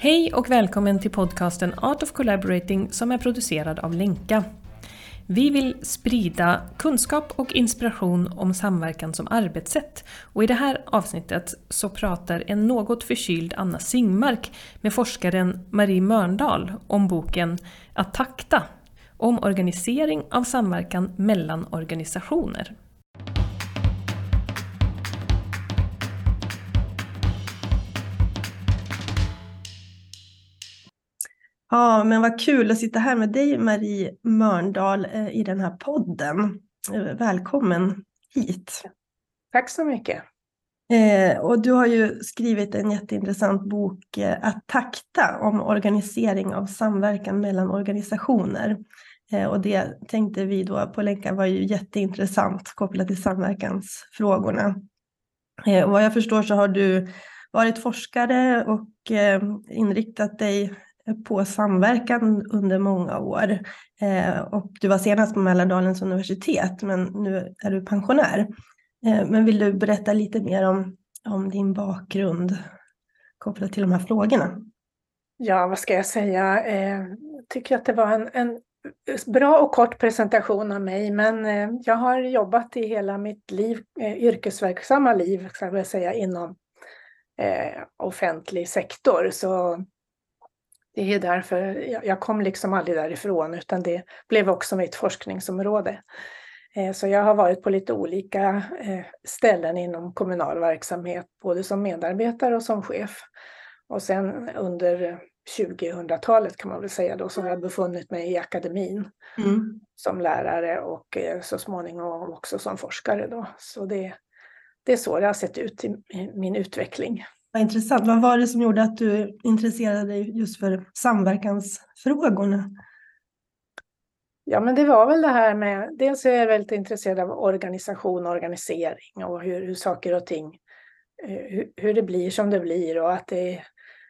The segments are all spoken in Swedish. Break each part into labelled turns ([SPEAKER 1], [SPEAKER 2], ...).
[SPEAKER 1] Hej och välkommen till podcasten Art of Collaborating som är producerad av Lenka. Vi vill sprida kunskap och inspiration om samverkan som arbetssätt. Och I det här avsnittet så pratar en något förkyld Anna Singmark med forskaren Marie Mörndal om boken Att takta, om organisering av samverkan mellan organisationer.
[SPEAKER 2] Ja, men vad kul att sitta här med dig Marie Mörndal eh, i den här podden. Eh, välkommen hit.
[SPEAKER 3] Tack så mycket.
[SPEAKER 2] Eh, och du har ju skrivit en jätteintressant bok, eh, Att takta, om organisering av samverkan mellan organisationer. Eh, och det tänkte vi då på länken var ju jätteintressant kopplat till samverkansfrågorna. Eh, och vad jag förstår så har du varit forskare och inriktat dig på samverkan under många år. Eh, och du var senast på Mälardalens universitet, men nu är du pensionär. Eh, men vill du berätta lite mer om, om din bakgrund kopplat till de här frågorna?
[SPEAKER 3] Ja, vad ska jag säga? Eh, tycker att det var en, en bra och kort presentation av mig, men eh, jag har jobbat i hela mitt liv, yrkesverksamma liv, ska jag säga, inom offentlig sektor. Så det är därför jag kom liksom aldrig därifrån utan det blev också mitt forskningsområde. Eh, så jag har varit på lite olika eh, ställen inom kommunal verksamhet, både som medarbetare och som chef. Och sen under 2000-talet kan man väl säga då, så har jag befunnit mig i akademin mm. som lärare och eh, så småningom också som forskare. Då. Så det, det är så det har sett ut i min utveckling.
[SPEAKER 2] Vad intressant. Vad var det som gjorde att du intresserade dig just för samverkansfrågorna?
[SPEAKER 3] Ja, men det var väl det här med, dels är jag väldigt intresserad av organisation och organisering och hur, hur saker och ting, eh, hur, hur, det blir som det blir och att det,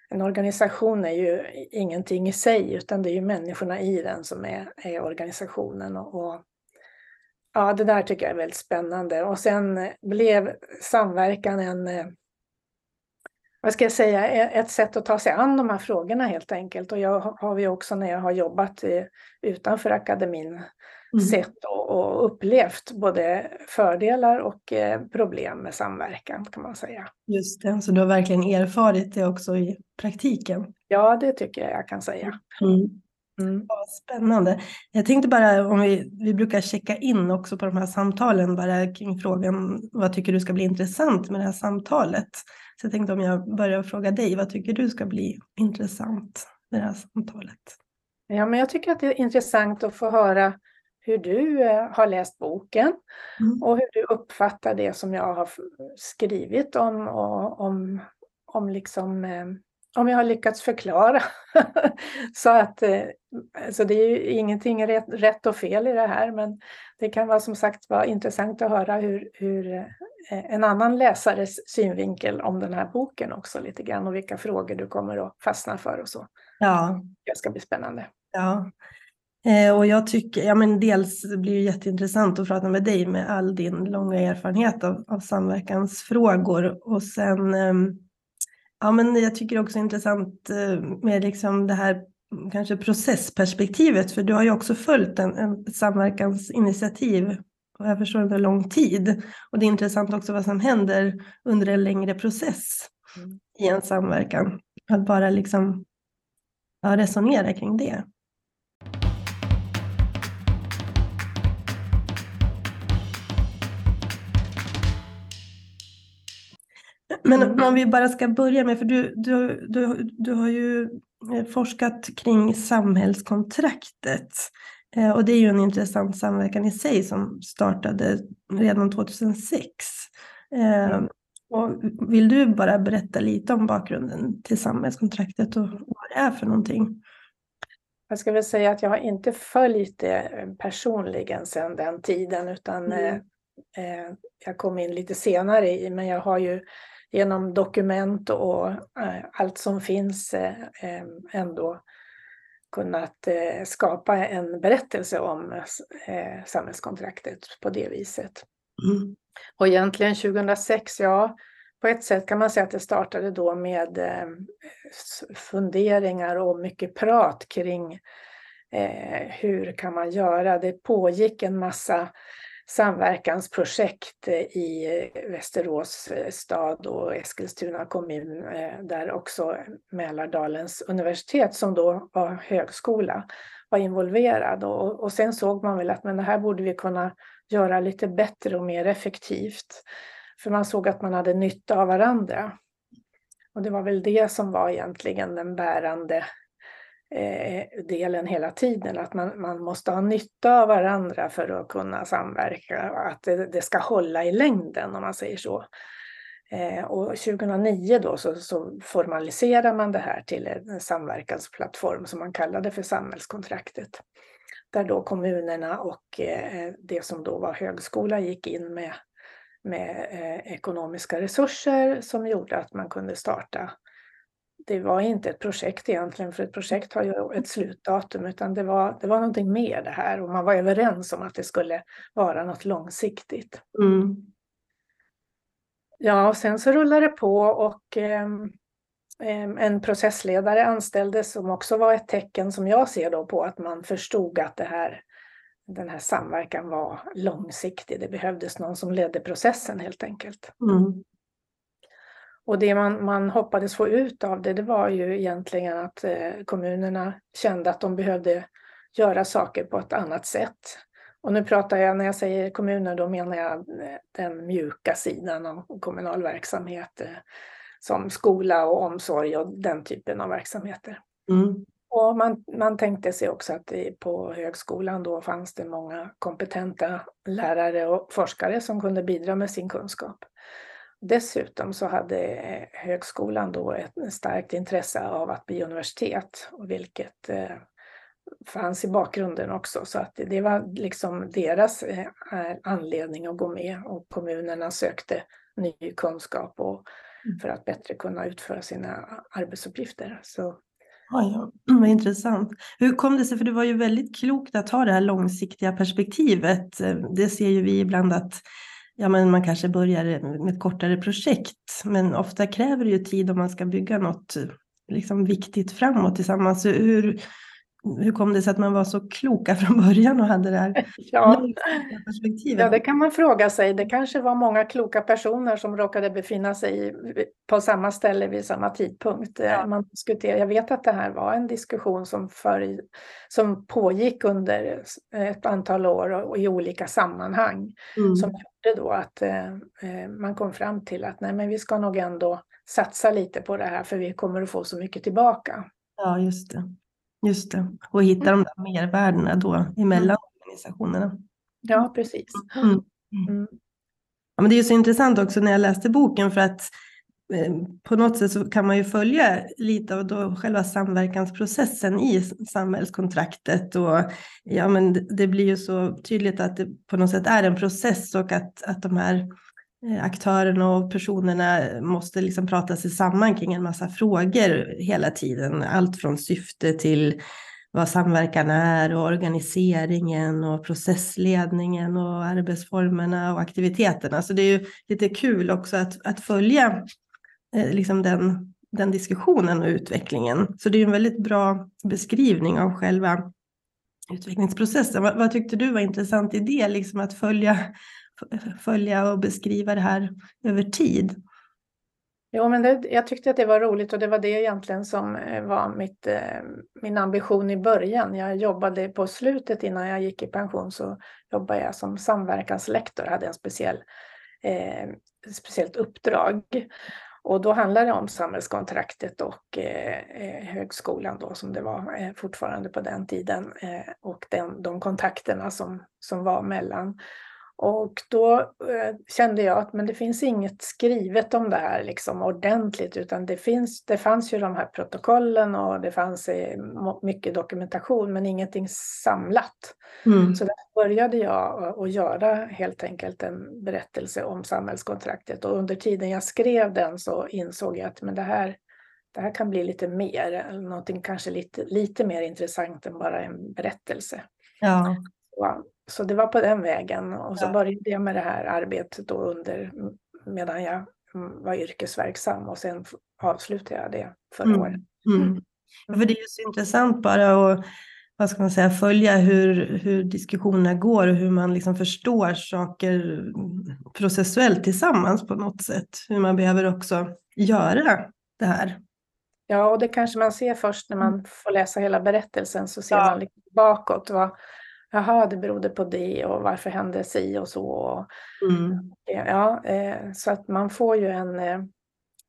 [SPEAKER 3] en organisation är ju ingenting i sig utan det är ju människorna i den som är, är organisationen. Och, och, ja, det där tycker jag är väldigt spännande. Och sen blev samverkan en eh, vad ska jag säga, ett sätt att ta sig an de här frågorna helt enkelt. Och jag har ju också när jag har jobbat utanför akademin mm. sett och, och, upplevt både fördelar och eh, problem med samverkan kan man säga.
[SPEAKER 2] Just det, så du har verkligen erfarit det också i praktiken?
[SPEAKER 3] Ja, det tycker jag jag kan säga. Mm.
[SPEAKER 2] Mm. spännande. Jag tänkte bara om vi, vi brukar checka in också på de här samtalen bara kring frågan vad tycker du ska bli intressant med det här samtalet? Så jag tänkte om jag börjar fråga dig, vad tycker du ska bli intressant med det här samtalet?
[SPEAKER 3] Ja, men jag tycker att det är intressant att få höra hur du eh, har läst boken mm. och hur du uppfattar det som jag har skrivit om, och, om, om liksom eh, om jag har lyckats förklara. så att alltså det är ju ingenting rätt, rätt, och fel i det här, men det kan vara som sagt vara intressant att höra hur, hur eh, en annan läsares synvinkel om den här boken också lite grann och vilka frågor du kommer att fastna för och så. Ja. Det ska bli spännande.
[SPEAKER 2] Ja. Eh, och jag tycker, ja men dels blir det jätteintressant att prata med dig med all din långa erfarenhet av, av samverkansfrågor och sen ehm, Ja, men jag tycker också intressant eh, med liksom det här kanske processperspektivet, för du har ju också följt en, en samverkansinitiativ och jag förstår under lång tid. Och det är intressant också vad som händer under en längre process mm. i en samverkan. Att bara liksom ja, resonera kring det. Men mm. om vi bara ska börja med, för du, du, du, du har ju eh, forskat kring samhällskontraktet. Eh, och det är ju en intressant samverkan i sig som startade redan 2006. Eh, mm. Och vill du bara berätta lite om bakgrunden till samhällskontraktet och vad det är för någonting?
[SPEAKER 3] Jag ska väl säga att jag har inte följt det personligen sedan den tiden utan mm. eh, jag kom in lite senare i, men jag har ju genom dokument och eh, allt som finns eh, eh, ändå kunnat skapa en berättelse om samhällskontraktet på det viset. Mm. Och egentligen 2006, ja, på ett sätt kan man säga att det startade då med funderingar och mycket prat kring hur kan man göra. Det pågick en massa samverkansprojekt eh, i eh, Västerås eh, stad och Eskilstuna kommun där också Mälardalens universitet som då var högskola var involverad och, och sen såg man väl att men det här borde vi kunna göra lite bättre och mer effektivt. För man såg att man hade nytta av varandra. Och det var väl det som var egentligen den bärande eh, delen hela tiden, att man, man måste ha nytta av varandra för att kunna samverka och att det, det ska hålla i längden om man säger så. Eh, och 2009 då så, så formaliserar man det här till en samverkansplattform som man kallade för samhällskontraktet. Där då kommunerna och eh, det som då var högskola gick in med, med eh, ekonomiska resurser som gjorde att man kunde starta. Det var inte ett projekt egentligen, för ett projekt har ju ett slutdatum, utan det var, det var någonting mer det här och man var överens om att det skulle vara något långsiktigt. Mm. Ja, och sen så rullade det på och eh, en processledare anställdes som också var ett tecken som jag ser då på att man förstod att det här, den här samverkan var långsiktig. Det behövdes någon som ledde processen helt enkelt. Mm. Och det man, man hoppades få ut av det, det var ju egentligen att eh, kommunerna kände att de behövde göra saker på ett annat sätt. Och nu pratar jag, när jag säger kommuner, då menar jag eh, den mjuka sidan av kommunal verksamhet eh, som skola och omsorg och den typen av verksamheter. Mm. Och man, man tänkte sig också att det, på högskolan då fanns det många kompetenta lärare och forskare som kunde bidra med sin kunskap. Dessutom så hade eh, högskolan då ett starkt intresse av att bli universitet, vilket eh, fanns i bakgrunden också. Så att det var liksom deras eh, anledning att gå med och kommunerna sökte ny kunskap och mm. för att bättre kunna utföra sina arbetsuppgifter. Så
[SPEAKER 2] Ja, ja. Vad intressant. Hur kom det sig, för det var ju väldigt klokt att ha det här långsiktiga perspektivet. Det ser ju vi ibland att ja, men man kanske börjar med ett kortare projekt, men ofta kräver det ju tid om man ska bygga något liksom, viktigt framåt tillsammans. Hur, hur kom det sig att man var så kloka från början och hade det här
[SPEAKER 3] ja. perspektivet? Ja, det kan man fråga sig. Det kanske var många kloka personer som råkade befinna sig på samma ställe vid samma tidpunkt. Ja. Man diskuterar, jag vet att det här var en diskussion som, för, som pågick under ett antal år och i olika sammanhang. Mm. Som gjorde då att eh, eh, man kom fram till att nej, men vi ska nog ändå satsa lite på det här för vi kommer att få så mycket tillbaka.
[SPEAKER 2] Ja, just det. Just det, och hitta mm. de där mervärdena då emellan mm. organisationerna.
[SPEAKER 3] Ja, precis. Mm.
[SPEAKER 2] Mm. Ja, men det är så intressant också när jag läste boken för att Eh, på något sätt så kan man ju följa lite av då själva samverkansprocessen i samhällskontraktet. Och ja, men det blir ju så tydligt att det på något sätt är en process och att, att de här eh, aktörerna och personerna måste liksom prata sig samman kring en massa frågor hela tiden. Allt från syfte till vad samverkan är och organiseringen och processledningen och arbetsformerna och aktiviteterna. Så det är ju lite kul också att, att följa Eh, liksom den, den diskussionen och utvecklingen. Så det är en väldigt bra beskrivning av själva utvecklingsprocessen. Vad, vad tyckte du var intressant i det, liksom att följa följa och beskriva det här över tid.
[SPEAKER 3] Jo, men det, jag tyckte att det var roligt och det var det egentligen som eh, var mitt, eh, min ambition i början. Jag jobbade på slutet innan jag gick i pension så jobbade jag som samverkanslektor, hade en speciell, eh, speciellt uppdrag. Och då handlar det om samhällskontraktet och eh, eh, högskolan då som det var eh, fortfarande på den tiden eh, och den, de kontakterna som, som var mellan och då eh, kände jag att men det finns inget skrivet om det här liksom ordentligt utan det, finns, det fanns ju de här protokollen och det fanns eh, mycket dokumentation men ingenting samlat. Mm. Så där började jag att göra helt enkelt en berättelse om samhällskontraktet och under tiden jag skrev den så insåg jag att men det här det här kan bli lite mer, någonting kanske lite, lite mer intressant än bara en berättelse. Ja. Så det var på den vägen och så ja. började jag med det här arbetet då under medan jag mm, var yrkesverksam och sen avslutade jag det förra
[SPEAKER 2] Mm.
[SPEAKER 3] året.
[SPEAKER 2] Mm. Ja, för det är ju så intressant bara att vad ska man säga, följa hur, hur diskussionerna går och hur man liksom förstår saker processuellt tillsammans på något sätt. Hur man behöver också göra det här.
[SPEAKER 3] Ja, och det kanske man ser först när man får läsa hela berättelsen så ser
[SPEAKER 2] Ja.
[SPEAKER 3] man liksom bakåt. Vad, Jaha, det berodde på det och varför hände si och så.
[SPEAKER 2] Mm.
[SPEAKER 3] ja, eh, så att man får ju en, eh,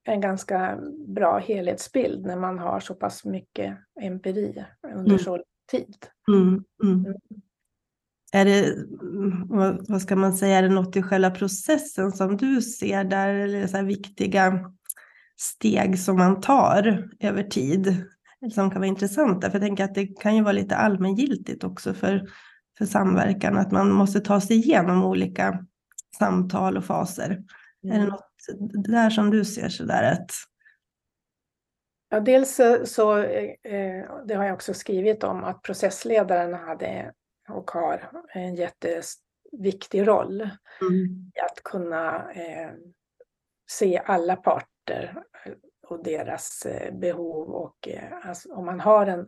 [SPEAKER 3] en ganska bra helhetsbild när man har så pass mycket empiri under
[SPEAKER 2] Mm.
[SPEAKER 3] så lång tid.
[SPEAKER 2] Mm. Mm. Är det, mm, vad, ska man säga, är det något i själva processen som du ser där, eller så viktiga steg som man tar över tid, som kan vara intressanta? För jag tänker att det kan ju vara lite allmängiltigt också för, för samverkan, att man måste ta sig igenom olika samtal och faser. Är det
[SPEAKER 3] Mm.
[SPEAKER 2] något där som du ser sådär att,
[SPEAKER 3] Ja, dels så, eh, det har jag också skrivit om, att processledaren hade och har en jätteviktig roll
[SPEAKER 2] mm,
[SPEAKER 3] i att kunna eh, se alla parter och deras eh, behov och alltså, om man har en,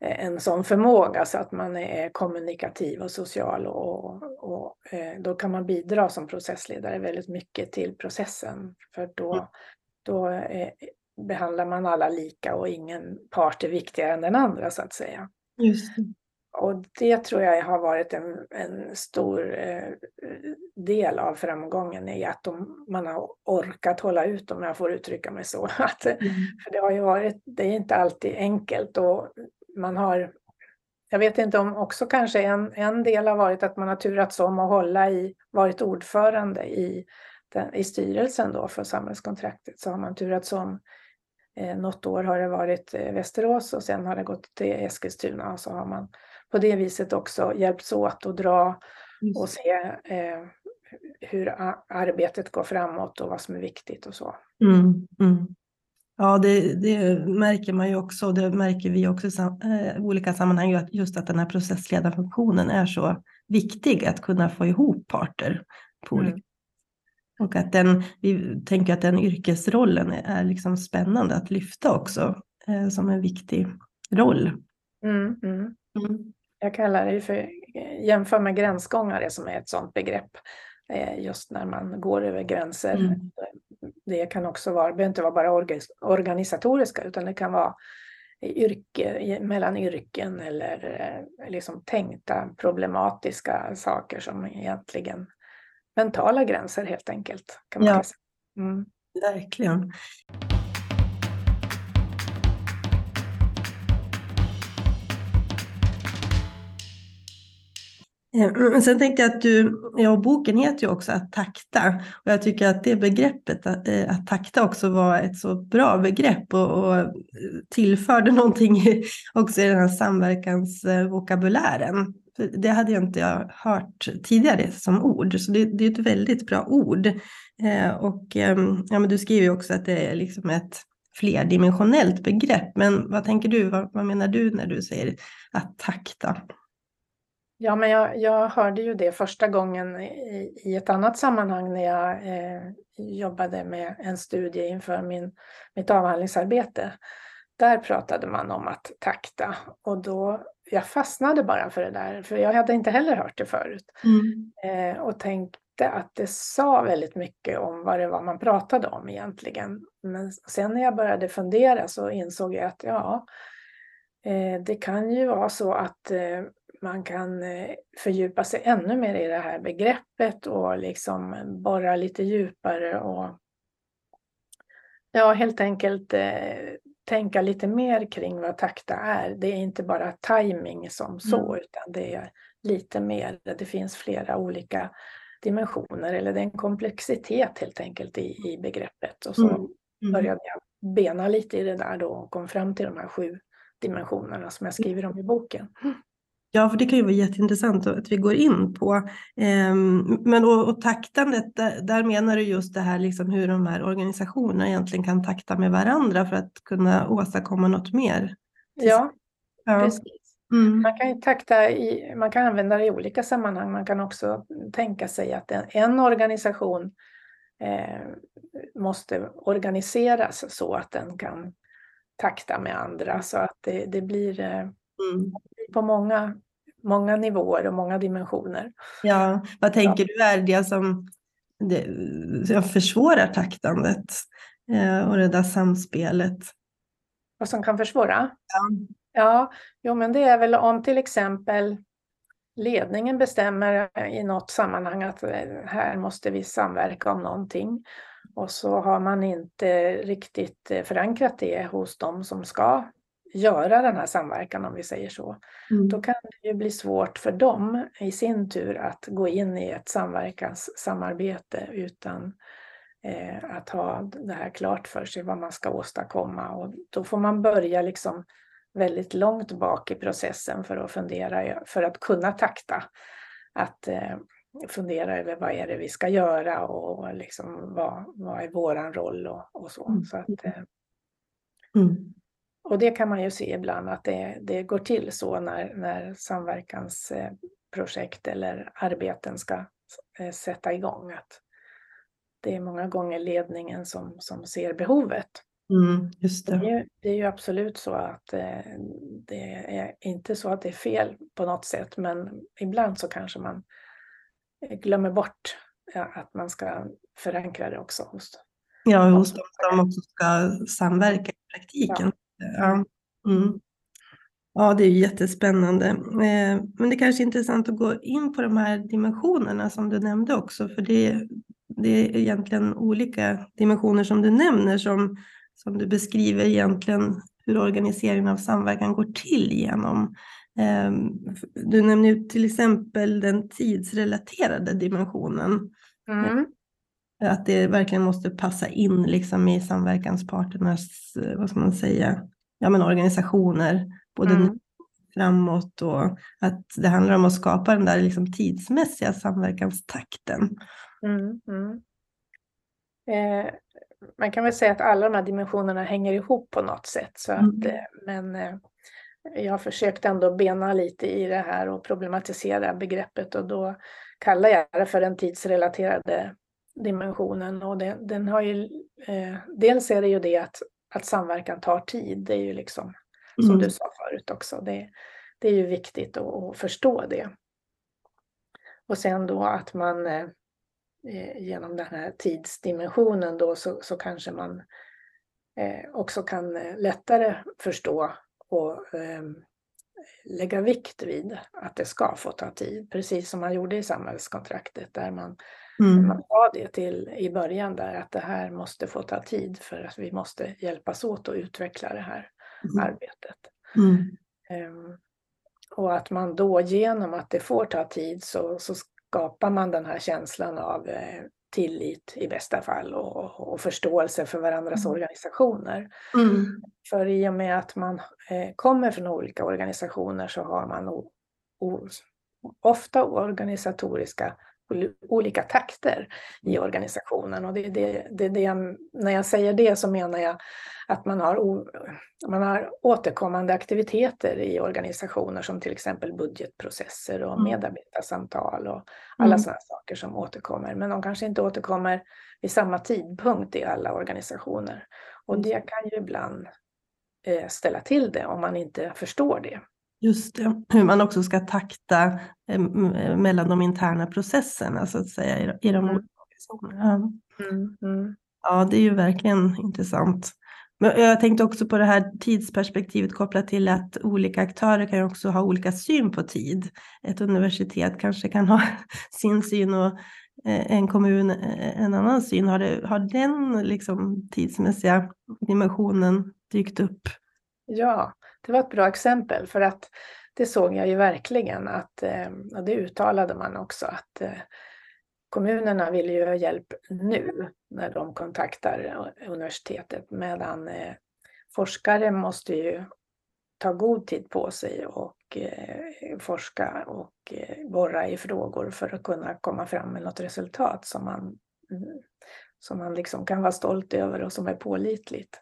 [SPEAKER 3] en sån förmåga så att man är kommunikativ och social och, och eh, då kan man bidra som processledare väldigt mycket till processen för då, då eh, behandlar man alla lika och ingen part är viktigare än den andra så att säga.
[SPEAKER 2] just det.
[SPEAKER 3] Och det tror jag har varit en, en stor eh, del av framgången i att de, man har orkat hålla ut om jag får uttrycka mig så. Att,
[SPEAKER 2] Mm.
[SPEAKER 3] för det har ju varit, det är inte alltid enkelt och man har, jag vet inte om också kanske en, en del har varit att man har turats om att hålla i, varit ordförande i, den, i styrelsen då för samhällskontraktet så har man turats om. Eh, något år har det varit eh, Västerås och sen har det gått till Eskilstuna och så har man på det viset också hjälps åt att dra
[SPEAKER 2] Just
[SPEAKER 3] och se eh, hur arbetet går framåt och vad som är viktigt och så.
[SPEAKER 2] Mm, mm. Ja, det, det märker man ju också, och det märker vi också i sam, eh, olika sammanhang, att just att den här processledarfunktionen är så viktig, att kunna få ihop parter på
[SPEAKER 3] Mm.
[SPEAKER 2] Och att den, vi tänker att den yrkesrollen är, är liksom spännande att lyfta också, eh, som en viktig roll.
[SPEAKER 3] Mm, mm.
[SPEAKER 2] Mm.
[SPEAKER 3] Jag kallar det för jämför med gränsgångare som är ett sådant begrepp. Eh, Just när man går över gränser.
[SPEAKER 2] Mm.
[SPEAKER 3] Det kan också vara, behöver inte vara bara orga- organisatoriska utan det kan vara yrke, mellan yrken eller eh, liksom tänkta problematiska saker som egentligen mentala gränser helt enkelt. Kan man
[SPEAKER 2] Ja.
[SPEAKER 3] ja. säga. Mm.
[SPEAKER 2] Verkligen. Eh, mm, sen tänkte jag att du, ja, boken heter ju också att takta. Och jag tycker att det begreppet, att, att takta också var ett så bra begrepp och, och eh, tillförde någonting också i den här samverkansvokabulären. Det hade jag inte jag hört tidigare som ord, så det, det är ett väldigt bra ord. Och ehm, ja, men du skriver ju också att det är liksom ett flerdimensionellt begrepp. Men vad tänker du, vad, vad menar du när du säger att takta?
[SPEAKER 3] Ja, men jag, jag hörde ju det första gången i, i ett annat sammanhang när jag eh, jobbade med en studie inför min, mitt avhandlingsarbete. Där pratade man om att takta och då, jag fastnade bara för det där, för jag hade inte heller hört det förut. Eh, och tänkte att det sa väldigt mycket om vad det var man pratade om egentligen. Men sen när jag började fundera så insåg jag att ja, eh, det kan ju vara så att eh, man kan eh, fördjupa sig ännu mer i det här begreppet och liksom borra lite djupare och ja, helt enkelt eh, tänka lite mer kring vad takta är. Det är inte bara timing som så,
[SPEAKER 2] Mm.
[SPEAKER 3] utan det är lite mer, det finns flera olika dimensioner eller det är en komplexitet helt enkelt i, i begreppet. Och så
[SPEAKER 2] Mm. Mm.
[SPEAKER 3] började jag bena lite i det där då och kom fram till de här sju dimensionerna som jag skriver om i boken.
[SPEAKER 2] Ja, för det kan ju vara jätteintressant att vi går in på. Ehm, Men och, och taktandet, där, menar du just det här liksom hur de här organisationerna egentligen kan takta med varandra för att kunna åstadkomma något mer.
[SPEAKER 3] Ja,
[SPEAKER 2] Ja.
[SPEAKER 3] precis.
[SPEAKER 2] Mm.
[SPEAKER 3] Man kan ju takta i, man kan använda det i olika sammanhang. Man kan också tänka sig att en, en organisation eh, måste organiseras så att den kan takta med andra så att det, det blir eh, mm. på många, många nivåer och många dimensioner.
[SPEAKER 2] Ja, vad tänker ja. du är det som det, försvårar taktandet eh, och det där samspelet?
[SPEAKER 3] Vad som kan försvåra? Ja. ja, jo men det är väl om till exempel ledningen bestämmer i något sammanhang att eh, här måste vi samverka om någonting och så har man inte riktigt eh, förankrat det hos de som ska göra den här samverkan om vi säger så. Mm. Då kan det ju bli svårt för dem i sin tur att gå in i ett samverkanssamarbete utan eh, att ha det här klart för sig vad man ska åstadkomma och då får man börja liksom väldigt långt bak i processen för att fundera, för att kunna takta. Att eh, fundera över vad är det vi ska göra och liksom vad, vad är våran roll och, och så. Mm. så att, eh, mm. Och det kan man ju se ibland att det, det går till så när, när samverkansprojekt eller arbeten ska eh, sätta igång. Att det är många gånger ledningen som, som ser behovet.
[SPEAKER 2] Mm, det.
[SPEAKER 3] Det, är, det är ju absolut så att eh, det är inte så att det är fel på något sätt, men ibland så kanske man glömmer bort att man ska förankra det också hos
[SPEAKER 2] Ja, hos de som också ska samverka i praktiken. Ja, ja. Mm. ja det är jättespännande. Eh, men det kanske är intressant att gå in på de här dimensionerna som du nämnde också, för det, det är egentligen olika dimensioner som du nämner som som du beskriver egentligen hur organiseringen av samverkan går till genom. Ehm, du nämner till exempel den tidsrelaterade dimensionen. Mm. Att det verkligen måste passa in liksom i samverkansparternas, vad ska man säga, ja men organisationer, både mm. framåt och att det handlar om att skapa den där liksom tidsmässiga samverkanstakten. Mm. Mm.
[SPEAKER 3] Eh, man kan väl säga att alla de här dimensionerna hänger ihop på något sätt. Så att, mm. Eh, men eh, jag har försökt ändå bena lite i det här och problematisera begreppet och då kallar jag det för den tidsrelaterade dimensionen. Och det, den har ju, eh, dels är det ju det att, att samverkan tar tid, det är ju liksom mm. som du sa förut också, det, det är ju viktigt att, att förstå det. Och sen då att man eh, Eh, genom den här tidsdimensionen då så, så kanske man eh, också kan eh, lättare förstå och eh, lägga vikt vid att det ska få ta tid, precis som man gjorde i samhällskontraktet där man, mm. man sa det till i början där att det här måste få ta tid för att vi måste hjälpas åt att utveckla det här mm. arbetet. Mm. Um, och att man då genom att det får ta tid så, så skapar man den här känslan av eh, tillit i bästa fall och, och förståelse för varandras mm. organisationer. Mm. För i och med att man eh, kommer från olika organisationer så har man o, o, ofta organisatoriska olika takter i organisationen. Och det, det, det, det, när jag säger det så menar jag att man har, man har återkommande aktiviteter i organisationer som till exempel budgetprocesser och mm. medarbetarsamtal och alla mm. sådana saker som återkommer. Men de kanske inte återkommer vid samma tidpunkt i alla organisationer. Och det kan ju ibland eh, ställa till det om man inte förstår det.
[SPEAKER 2] Just det, hur man också ska takta eh, mellan de interna processerna så att säga i de mm. olika organisationerna. Mm, mm. Ja, det är ju verkligen intressant. Men jag tänkte också på det här tidsperspektivet kopplat till att olika aktörer kan också ha olika syn på tid. Ett universitet kanske kan ha sin syn och eh, en kommun eh, en annan syn. Har, det, har den liksom tidsmässiga dimensionen dykt upp?
[SPEAKER 3] Ja, det var ett bra exempel för att det såg jag ju verkligen att, eh, och det uttalade man också, att eh, kommunerna vill ju ha hjälp nu när de kontaktar universitetet medan eh, forskare måste ju ta god tid på sig och forska och borra i frågor för att kunna komma fram med något resultat som man, mm, som man liksom kan vara stolt över och som är pålitligt.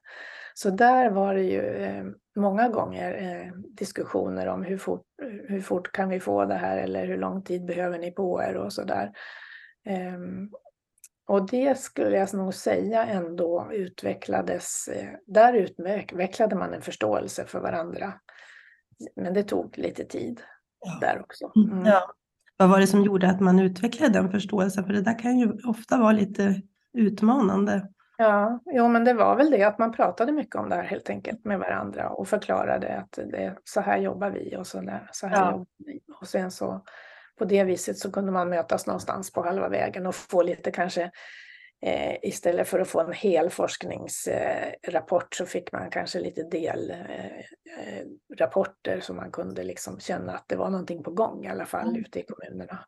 [SPEAKER 3] Så där var det ju eh, många gånger eh, diskussioner om hur fort, hur fort kan vi få det här eller hur lång tid behöver ni på er och så där. Ehm, och det skulle jag nog säga ändå utvecklades, eh, där utvecklade man en förståelse för varandra. Men det tog lite tid ja. där också.
[SPEAKER 2] Mm. mm. Ja. Vad var det som gjorde att man utvecklade den förståelsen? För det där kan ju ofta vara lite utmanande.
[SPEAKER 3] Ja, jo, men det var väl det att man pratade mycket om det här helt enkelt med varandra och förklarade att det, så här jobbar vi och så, där, så här ja. jobbar vi. Och sen så på det viset så kunde man mötas någonstans på halva vägen och få lite kanske eh, istället för att få en hel forskningsrapport så fick man kanske lite delrapporter eh, så man kunde liksom känna att det var någonting på gång i alla fall mm. ute i kommunerna.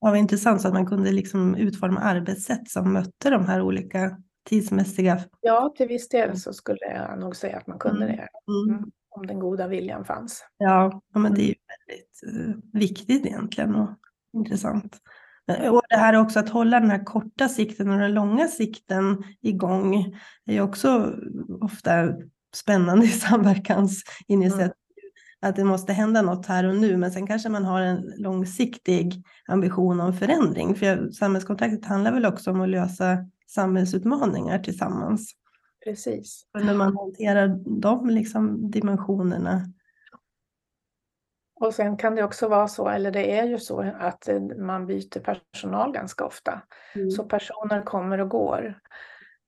[SPEAKER 2] Ja, vad intressant så att man kunde liksom utforma arbetssätt som mötte de här olika tidsmässiga...
[SPEAKER 3] Ja, till viss del så skulle jag nog säga att man kunde mm. det. Mm om den goda viljan fanns.
[SPEAKER 2] Ja, men det är ju väldigt uh, viktigt egentligen och intressant. Och det här också att hålla den här korta sikten och den långa sikten igång är ju också ofta spännande i samverkansinitiativ. Mm. Att det måste hända något här och nu, men sen kanske man har en långsiktig ambition om förändring. För samhällskontraktet handlar väl också om att lösa samhällsutmaningar tillsammans.
[SPEAKER 3] Precis.
[SPEAKER 2] Och när man hanterar de liksom dimensionerna.
[SPEAKER 3] Och sen kan det också vara så, eller det är ju så, att eh, man byter personal ganska ofta. Mm. Så personer kommer och går.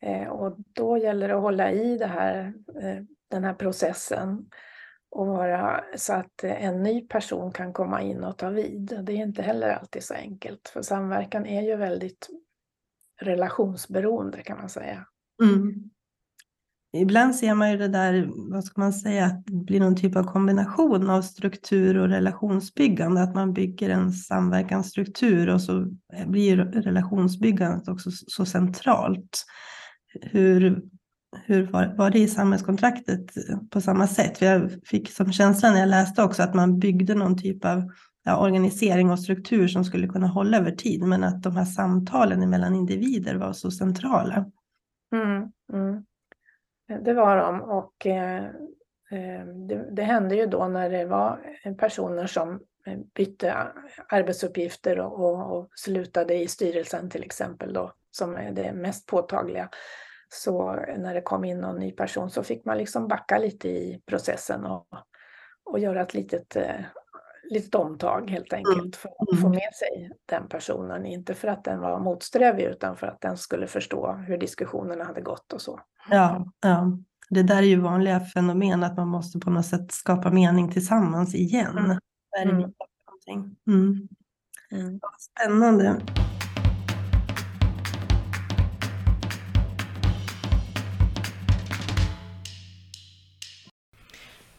[SPEAKER 3] Eh, och då gäller det att hålla i det här, eh, den här processen och vara så att en ny person kan komma in och ta vid. Det är inte heller alltid så enkelt, för samverkan är ju väldigt relationsberoende kan man säga. Mm.
[SPEAKER 2] Ibland ser man ju det där, vad ska man säga, att det blir någon typ av kombination av struktur och relationsbyggande, att man bygger en samverkansstruktur och så blir relationsbyggandet också så centralt. Hur, hur var, var det i samhällskontraktet på samma sätt? För jag fick som känsla när jag läste också att man byggde någon typ av ja, organisering och struktur som skulle kunna hålla över tid, men att de här samtalen mellan individer var så centrala.
[SPEAKER 3] Mm, mm. Det var de och eh, eh det, det, hände ju då när det var personer som eh, bytte arbetsuppgifter och, och, och slutade i styrelsen till exempel då, som är det mest påtagliga. Så när det kom in någon ny person så fick man liksom backa lite i processen och, och göra ett litet, eh, litet omtag helt enkelt mm. för att få mm. med sig den personen. Inte för att den var motsträvig utan för att den skulle förstå hur diskussionerna hade gått och så.
[SPEAKER 2] Ja, ja. Det där är ju vanliga fenomen att man måste på något sätt skapa mening tillsammans igen. Mm. Är mm. Mm. Mm. Spännande.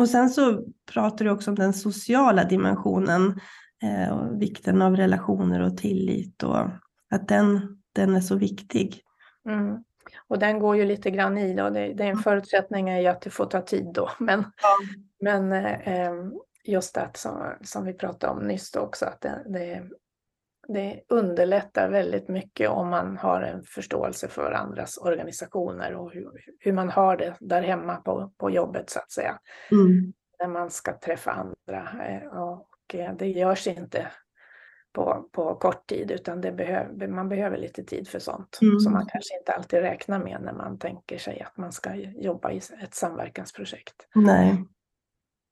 [SPEAKER 2] Och sen så pratar du också om den sociala dimensionen eh, och vikten av relationer och tillit och att den, den är så viktig.
[SPEAKER 3] Mm. Och den går ju lite grann i då. Det, det är en förutsättning är ju att det får ta tid då. Men, ja. men eh, just det som, som vi pratade om nyss då också att det, det, det underlättar väldigt mycket om man har en förståelse för andras organisationer och hur, hur man har det där hemma på, på jobbet så att säga. Mm. När man ska träffa andra. Eh, och eh, det görs inte på, på kort tid utan det behöv, man behöver lite tid för sånt mm. som man kanske inte alltid räknar med när man tänker sig att man ska jobba i ett samverkansprojekt.
[SPEAKER 2] Nej,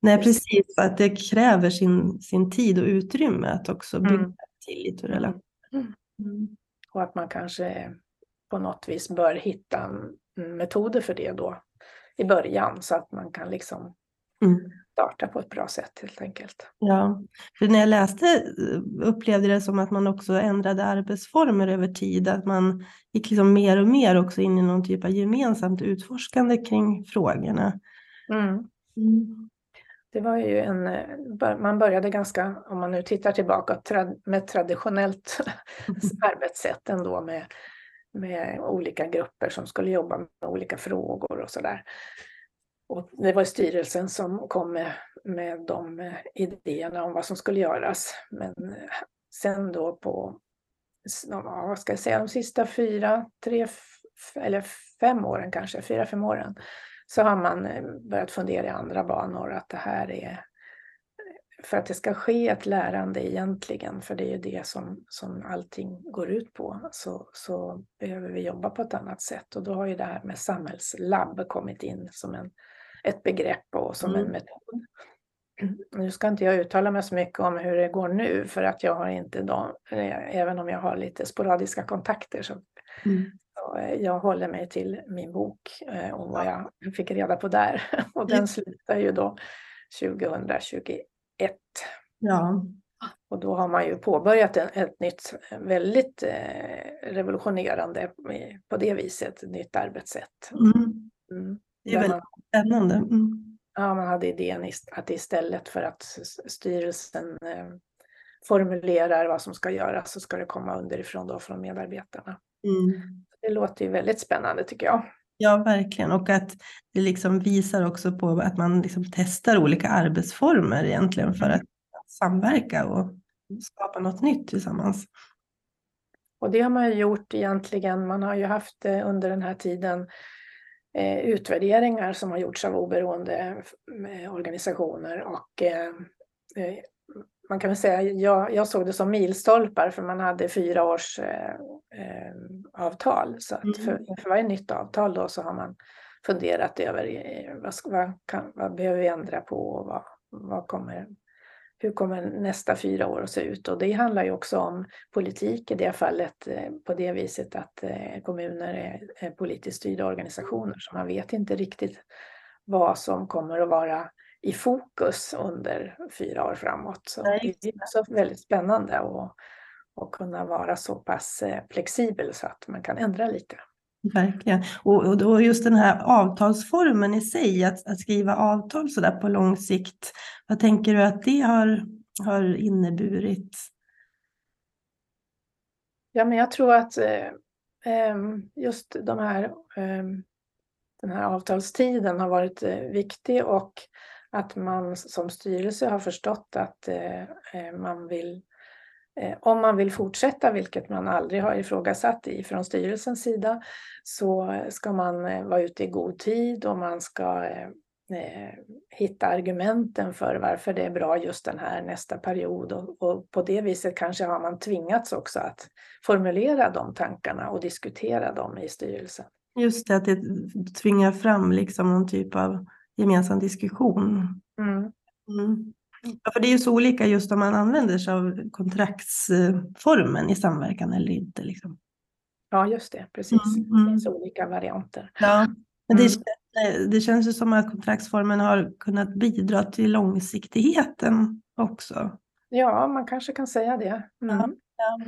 [SPEAKER 2] Nej precis. Att det kräver sin, sin tid och utrymme att också bygga mm tillit och relation. Mm.
[SPEAKER 3] Mm. Och att man kanske på något vis bör hitta metoder för det då i början så att man kan liksom mm. starta på ett bra sätt helt enkelt.
[SPEAKER 2] Ja, för när jag läste upplevde det som att man också ändrade arbetsformer över tid, att man gick liksom mer och mer också in i någon typ av gemensamt utforskande kring frågorna. Mm.
[SPEAKER 3] mm. Det var ju en, man började ganska, om man nu tittar tillbaka, med traditionellt arbetssätt ändå med, med olika grupper som skulle jobba med olika frågor och sådär. Och det var styrelsen som kom med, med de idéerna om vad som skulle göras. Men sen då på, vad ska jag säga, de sista fyra, tre eller fem åren kanske, fyra, fem åren, så har man eh, börjat fundera i andra banor att det här är för att det ska ske ett lärande egentligen, för det är ju det som, som allting går ut på, så, så behöver vi jobba på ett annat sätt. Och då har ju det här med samhällslabb kommit in som en, ett begrepp och som mm. en metod. Nu ska inte jag uttala mig så mycket om hur det går nu, för att jag har inte de, eh, även om jag har lite sporadiska kontakter så, mm. Eh, jag håller mig till min bok eh, och vad jag fick reda på där. Och den slutar ju då 2021. Ja. Och då har man ju påbörjat ett, ett nytt, väldigt eh, revolutionerande på det viset, ett nytt arbetssätt. Mm.
[SPEAKER 2] Mm. Det är väldigt spännande. Mm.
[SPEAKER 3] Ja, man hade idén att istället för att styrelsen formulerar vad som ska göras så ska det komma underifrån då från medarbetarna. Mm. Det låter ju väldigt spännande tycker jag.
[SPEAKER 2] Ja, verkligen. Och att det liksom visar också på att man liksom testar olika arbetsformer egentligen för att samverka och skapa något nytt tillsammans.
[SPEAKER 3] Och det har man ju gjort egentligen. Man har ju haft eh, under den här tiden eh, utvärderingar som har gjorts av oberoende eh, organisationer och man kan väl säga, jag, jag såg det som milstolpar för man hade fyra års eh, eh, avtal. Så att för, mm. för varje nytt avtal då så har man funderat över eh, vad, vad, kan, vad behöver vi ändra på och vad, vad kommer, hur kommer nästa fyra år att se ut? Och det handlar ju också om politik i det fallet eh, på det viset att eh, kommuner är, är politiskt styrda organisationer så man vet inte riktigt vad som kommer att vara i fokus under fyra år framåt. Så Nej. det är så väldigt spännande att, att kunna vara så pass eh, flexibel så att man kan ändra lite.
[SPEAKER 2] Verkligen. Och, och, och just den här avtalsformen i sig, att, att skriva avtal så där på lång sikt, vad tänker du att det har, har inneburit?
[SPEAKER 3] Ja, men jag tror att eh, ehm, just de här, eh, den här avtalstiden har varit eh, viktig och att man som styrelse har förstått att eh, eh, man vill, eh, om man vill fortsätta, vilket man aldrig har ifrågasatt från styrelsens sida, så ska man vara ute i god tid och man ska hitta argumenten för varför det är bra just den här nästa period och, och, på det viset kanske har man tvingats också att formulera de tankarna och diskutera dem i styrelsen.
[SPEAKER 2] Just det, att det tvingar fram liksom någon typ av gemensam diskussion. Mm. Mm. Ja, för det är ju så olika just om man använder sig av kontraktsformen i samverkan eller inte. Liksom.
[SPEAKER 3] Ja, just det, precis. Mm. Det mm. finns olika varianter.
[SPEAKER 2] Ja, men det, mm. det känns ju som att kontraktsformen har kunnat bidra till långsiktigheten också.
[SPEAKER 3] Ja, man kanske kan säga det. Mm. Ja,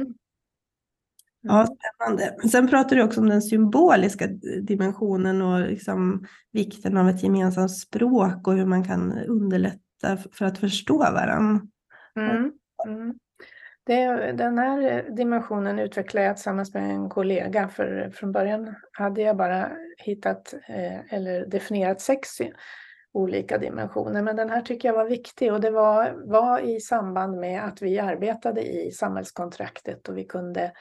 [SPEAKER 3] ja.
[SPEAKER 2] Ja, spännande. Sen pratar du också om den symboliska dimensionen och liksom vikten av ett gemensamt språk och hur man kan underlätta för att förstå varandra. Mm.
[SPEAKER 3] Mm. Det, den här dimensionen utvecklade jag tillsammans med en kollega för från början hade jag bara hittat eh, eller definierat sex olika dimensioner men den här tycker jag var viktig och det var, var i samband med att vi arbetade i samhällskontraktet och vi kunde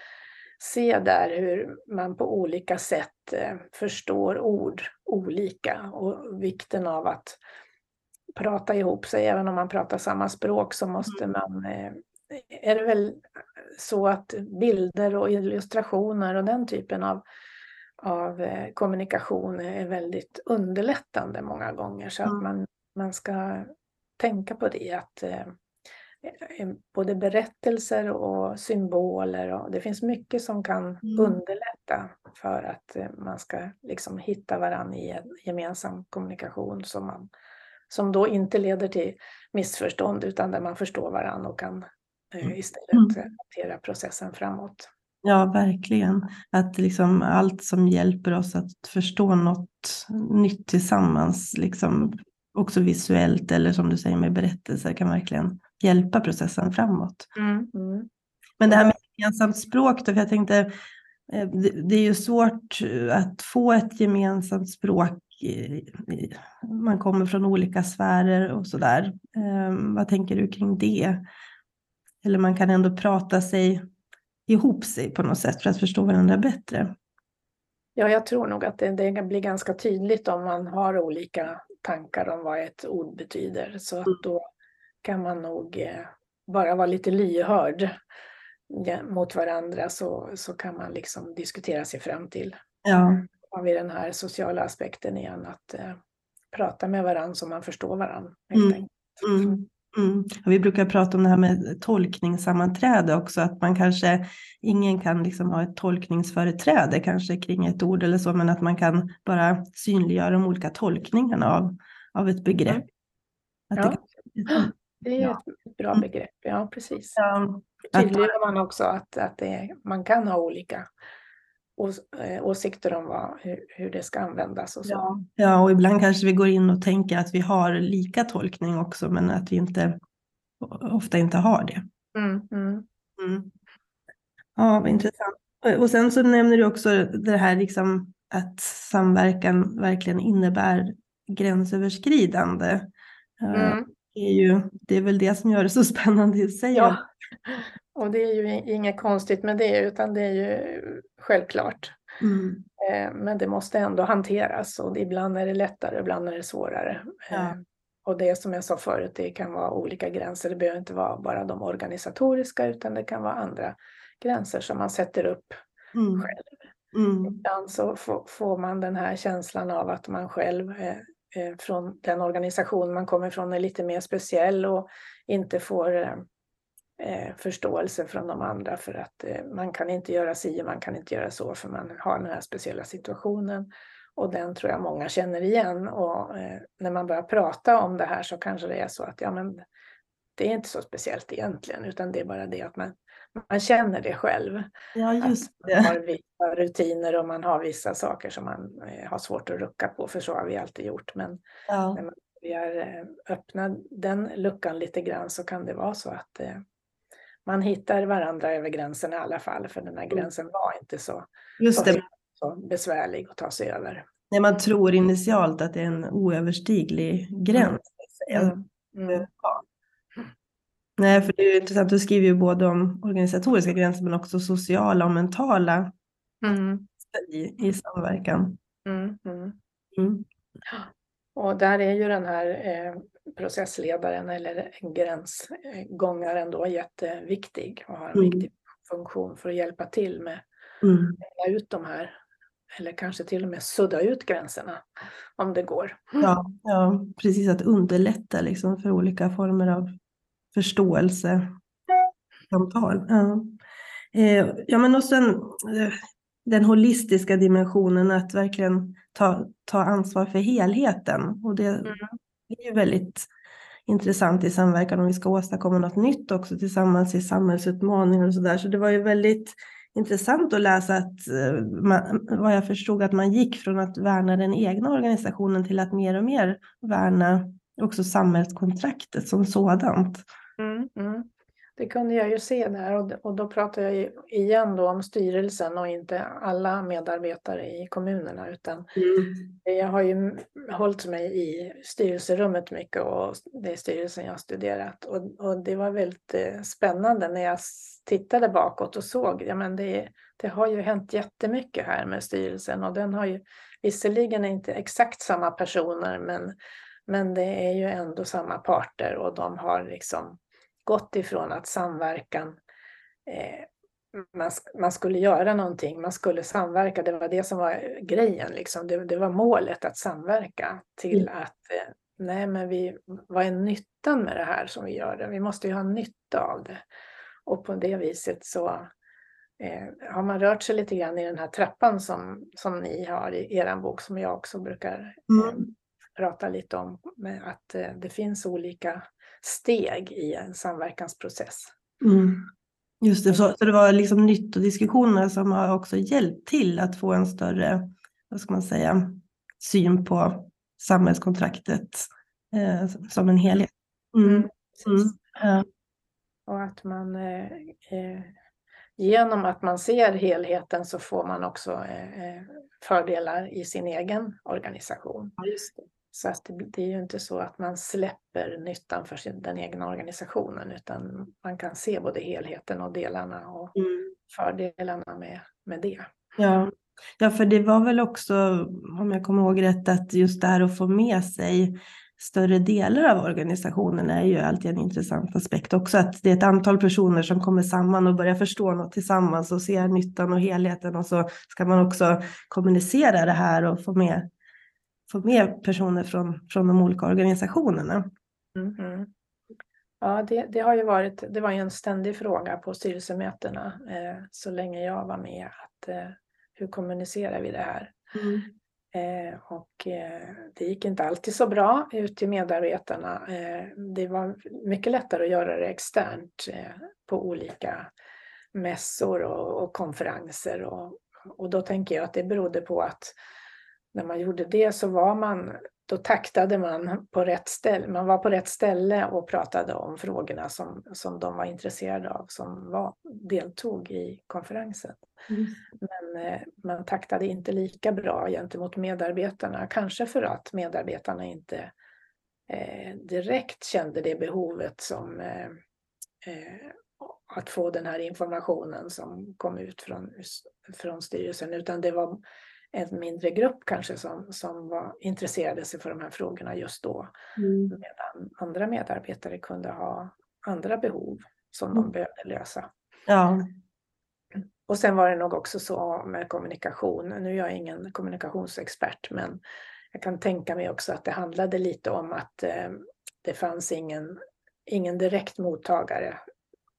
[SPEAKER 3] se där hur man på olika sätt eh, förstår ord olika och vikten av att prata ihop sig. Även om man pratar samma språk så måste mm. man eh, är det väl så att bilder och illustrationer och den typen av, av eh, kommunikation är väldigt underlättande många gånger. Så att mm. man, man ska tänka på det, att både berättelser och symboler och det finns mycket som kan mm. underlätta för att eh, man ska liksom hitta varandra i en gemensam kommunikation som, man, som då inte leder till missförstånd utan där man förstår varandra och kan eh, mm. istället mm. hantera processen framåt.
[SPEAKER 2] Ja, verkligen. Att liksom allt som hjälper oss att förstå något nytt tillsammans liksom också visuellt eller som du säger med berättelser kan verkligen hjälpa processen framåt.
[SPEAKER 3] Mm. Mm.
[SPEAKER 2] Men det här med gemensamt språk då, för jag tänkte eh, det är ju svårt att få ett gemensamt språk. Man kommer från olika sfärer och sådär. Ehm, vad tänker du kring det? Eller man kan ändå prata sig ihop sig på något sätt för att förstå varandra bättre.
[SPEAKER 3] Ja, jag tror nog att det, det blir ganska tydligt om man har olika tankar om vad ett ord betyder. Så att då kan man nog eh, bara vara lite lyhörd mot varandra så, så kan man liksom diskutera sig fram till.
[SPEAKER 2] Ja.
[SPEAKER 3] Har vi den här sociala aspekten igen, att eh, prata med varandra så man förstår varandra. Mm.
[SPEAKER 2] Mm. Mm. Vi brukar prata om det här med tolkningssammanträde också, att man kanske, ingen kan liksom ha ett tolkningsföreträde kanske kring ett ord eller så, men att man kan bara synliggöra de olika tolkningarna av, av ett begrepp. Mm.
[SPEAKER 3] ja. det, det är ja. ett bra mm. begrepp, ja precis. Ja. Tydliggör man också att, att det, man kan ha olika ås, äh, åsikter om vad, hur, hur, det ska användas och så.
[SPEAKER 2] Ja. ja, och ibland kanske vi går in och tänker att vi har lika tolkning också, men att vi inte ofta inte har det.
[SPEAKER 3] Mm, mm.
[SPEAKER 2] Mm. Ja, vad intressant. Och sen så nämner du också det här liksom att samverkan verkligen innebär gränsöverskridande. Mm. Det, är ju, det är väl det som gör det så spännande i sig.
[SPEAKER 3] Ja, och det är ju inget konstigt med det, utan det är ju självklart.
[SPEAKER 2] Mm.
[SPEAKER 3] Eh, men det måste ändå hanteras och ibland är det lättare, ibland är det svårare.
[SPEAKER 2] Ja. Eh,
[SPEAKER 3] och det som jag sa förut, det kan vara olika gränser. Det behöver inte vara bara de organisatoriska, utan det kan vara andra gränser som man sätter upp
[SPEAKER 2] mm.
[SPEAKER 3] själv.
[SPEAKER 2] Mm.
[SPEAKER 3] Ibland så får man den här känslan av att man själv eh, Eh, från den organisation man kommer ifrån är lite mer speciell och inte får eh, eh, förståelse från de andra för att man kan inte göra si och man kan inte göra så för man har den här speciella situationen. Och den tror jag många känner igen och när man börjar prata om det här så kanske det är så att ja men det är inte så speciellt egentligen utan det är bara det att man, man känner det själv.
[SPEAKER 2] Ja, just det.
[SPEAKER 3] Man har vissa rutiner och man har vissa saker som man eh, har svårt att rucka på för så har vi alltid gjort. Men
[SPEAKER 2] ja.
[SPEAKER 3] när man börjar eh, öppna den luckan lite grann så kan det vara så att eh, man hittar varandra över gränsen i alla fall, för den här mm. gränsen var inte så,
[SPEAKER 2] Just det.
[SPEAKER 3] så besvärlig att ta sig över.
[SPEAKER 2] Nej, man tror initialt att det är en oöverstiglig gräns.
[SPEAKER 3] Mm. Mm.
[SPEAKER 2] Ja. Nej, för det är intressant, du skriver ju både om organisatoriska gränser men också sociala och mentala
[SPEAKER 3] mm.
[SPEAKER 2] i, i samverkan.
[SPEAKER 3] Mm, mm. mm. Och där är ju den här eh, processledaren eller gränsgångaren då jätteviktig och har en mm. viktig funktion för att hjälpa till med
[SPEAKER 2] mm.
[SPEAKER 3] att ut de här eller kanske till och med sudda ut gränserna om det går.
[SPEAKER 2] Ja, ja precis att underlätta liksom för olika former av förståelse. Samtal. Ja. Eh, ja, men och sen eh, den holistiska dimensionen att verkligen ta, ta ansvar för helheten. Och det mm. är ju väldigt intressant i samverkan om vi ska åstadkomma något nytt också tillsammans i samhällsutmaningar och sådär. Så det var ju väldigt intressant att läsa att, eh, man, vad jag förstod, att man gick från att värna den egna organisationen till att mer och mer värna också samhällskontraktet som sådant.
[SPEAKER 3] Mm, mm. Det kunde jag ju se där och, och då pratar jag igen då om styrelsen och inte alla medarbetare i kommunerna utan
[SPEAKER 2] mm.
[SPEAKER 3] jag har ju hållit mig i styrelserummet mycket och det är styrelsen jag har studerat och, och det var väldigt eh, spännande när jag tittade bakåt och såg, ja men det, det har ju hänt jättemycket här med styrelsen och den har ju visserligen inte exakt samma personer men, men det är ju ändå samma parter och de har liksom gått ifrån att samverkan, eh, man, man, skulle göra någonting, man skulle samverka, det var det som var grejen, liksom. det, det var målet att samverka till mm. att eh, nej men vi, vad är nyttan med det här som vi gör? Det? Vi måste ju ha nytta av det. Och på det viset så eh, har man rört sig lite grann i den här trappan som, som ni har i er bok som jag också brukar eh, mm. Prata lite om. Att eh, det finns olika steg i en samverkansprocess.
[SPEAKER 2] Mm. Just det, så, så det var liksom nyttodiskussioner som har också hjälpt till att få en större, vad ska man säga, syn på samhällskontraktet eh, som en helhet. Mm.
[SPEAKER 3] Mm,
[SPEAKER 2] Mm. Ja.
[SPEAKER 3] Och att man eh, eh, genom att man ser helheten så får man också eh, fördelar i sin egen organisation. Så att det, det är ju inte så att man släpper nyttan för sin, den egna organisationen utan man kan se både helheten och delarna och
[SPEAKER 2] Mm.
[SPEAKER 3] fördelarna med, med det.
[SPEAKER 2] Ja. ja, för det var väl också, om jag kommer ihåg rätt, att just det här att få med sig större delar av organisationen är ju alltid en intressant aspekt också. Att det är ett antal personer som kommer samman och börjar förstå något tillsammans och ser nyttan och helheten och så ska man också kommunicera det här och få med, få med personer från, från de olika organisationerna.
[SPEAKER 3] Mhm. Ja, det, det har ju varit, det var ju en ständig fråga på styrelsemötena eh, så länge jag var med. Att, eh, hur kommunicerar vi det här? Eh, och eh, det gick inte alltid så bra ut till medarbetarna. Eh, det var mycket lättare att göra det externt eh, på olika mässor och, och konferenser. Och, och då tänker jag att det berodde på att när man gjorde det så var man, då taktade man på rätt ställe. Man var på rätt ställe och pratade om frågorna som, som de var intresserade av, som var, deltog i konferensen. Men eh, man taktade inte lika bra gentemot medarbetarna, kanske för att medarbetarna inte eh, direkt kände det behovet som eh, eh, att få den här informationen som kom ut från, från styrelsen, utan det var en mindre grupp kanske som, som var, intresserade sig för de här frågorna just då.
[SPEAKER 2] Mm.
[SPEAKER 3] Medan andra medarbetare kunde ha andra behov som de
[SPEAKER 2] Mm.
[SPEAKER 3] behövde lösa.
[SPEAKER 2] Ja,
[SPEAKER 3] Och sen var det nog också så med kommunikation. Nu är jag ingen kommunikationsexpert, men jag kan tänka mig också att det handlade lite om att eh, det fanns ingen, ingen direkt mottagare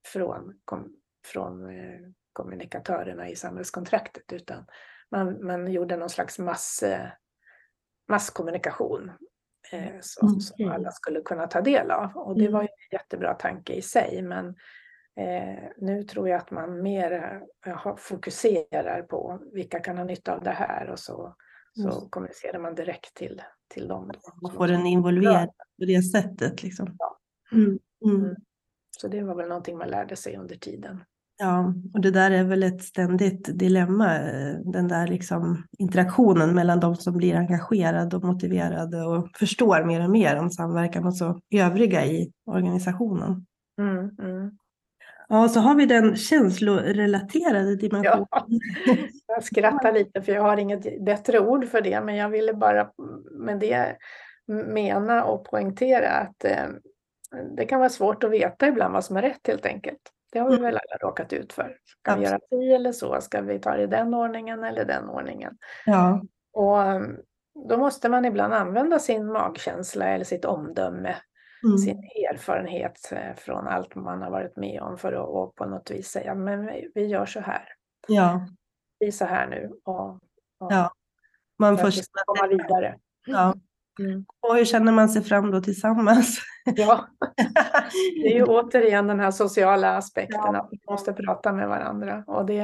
[SPEAKER 3] från, kom, från eh, kommunikatörerna i samhällskontraktet, utan man, man gjorde någon slags mass, eh, masskommunikation eh, som, som
[SPEAKER 2] Okej.
[SPEAKER 3] alla skulle kunna ta del av. Och det
[SPEAKER 2] Mm.
[SPEAKER 3] var ju en jättebra tanke i sig, men eh, nu tror jag att man mer eh, fokuserar på vilka kan ha nytta av det här och så, så
[SPEAKER 2] Just.
[SPEAKER 3] kommunicerar man direkt till, till dem.
[SPEAKER 2] Man
[SPEAKER 3] som
[SPEAKER 2] får den involverad på det sättet. Liksom.
[SPEAKER 3] Ja.
[SPEAKER 2] Mm. Mm.
[SPEAKER 3] Mm. Så det var väl någonting man lärde sig under tiden.
[SPEAKER 2] Ja, och det där är väl ett ständigt dilemma, den där liksom interaktionen mellan de som blir engagerade och motiverade och förstår mer och mer om samverkan och så övriga i organisationen.
[SPEAKER 3] Mm, mm.
[SPEAKER 2] Ja, så har vi den känslorelaterade dimensionen.
[SPEAKER 3] Ja, jag skrattar lite för jag har inget bättre ord för det, men jag ville bara med det mena och poängtera att eh, det kan vara svårt att veta ibland vad som är rätt helt enkelt. Det har vi
[SPEAKER 2] Mm.
[SPEAKER 3] väl alla råkat ut för. Ska vi göra si eller så? Ska vi ta det i den ordningen eller den ordningen?
[SPEAKER 2] Ja,
[SPEAKER 3] Och eh, då måste man ibland använda sin magkänsla eller sitt omdöme,
[SPEAKER 2] mm.
[SPEAKER 3] sin erfarenhet eh, från allt man har varit med om för att på något vis säga, men vi, gör så här.
[SPEAKER 2] ja.
[SPEAKER 3] Vi är så här nu. Och, och
[SPEAKER 2] Ja, man får
[SPEAKER 3] komma vidare.
[SPEAKER 2] ja.
[SPEAKER 3] Mm.
[SPEAKER 2] Och hur känner man sig fram då tillsammans?
[SPEAKER 3] Ja, det är ju återigen den här sociala aspekten
[SPEAKER 2] Ja.
[SPEAKER 3] att vi måste prata med varandra. Och det,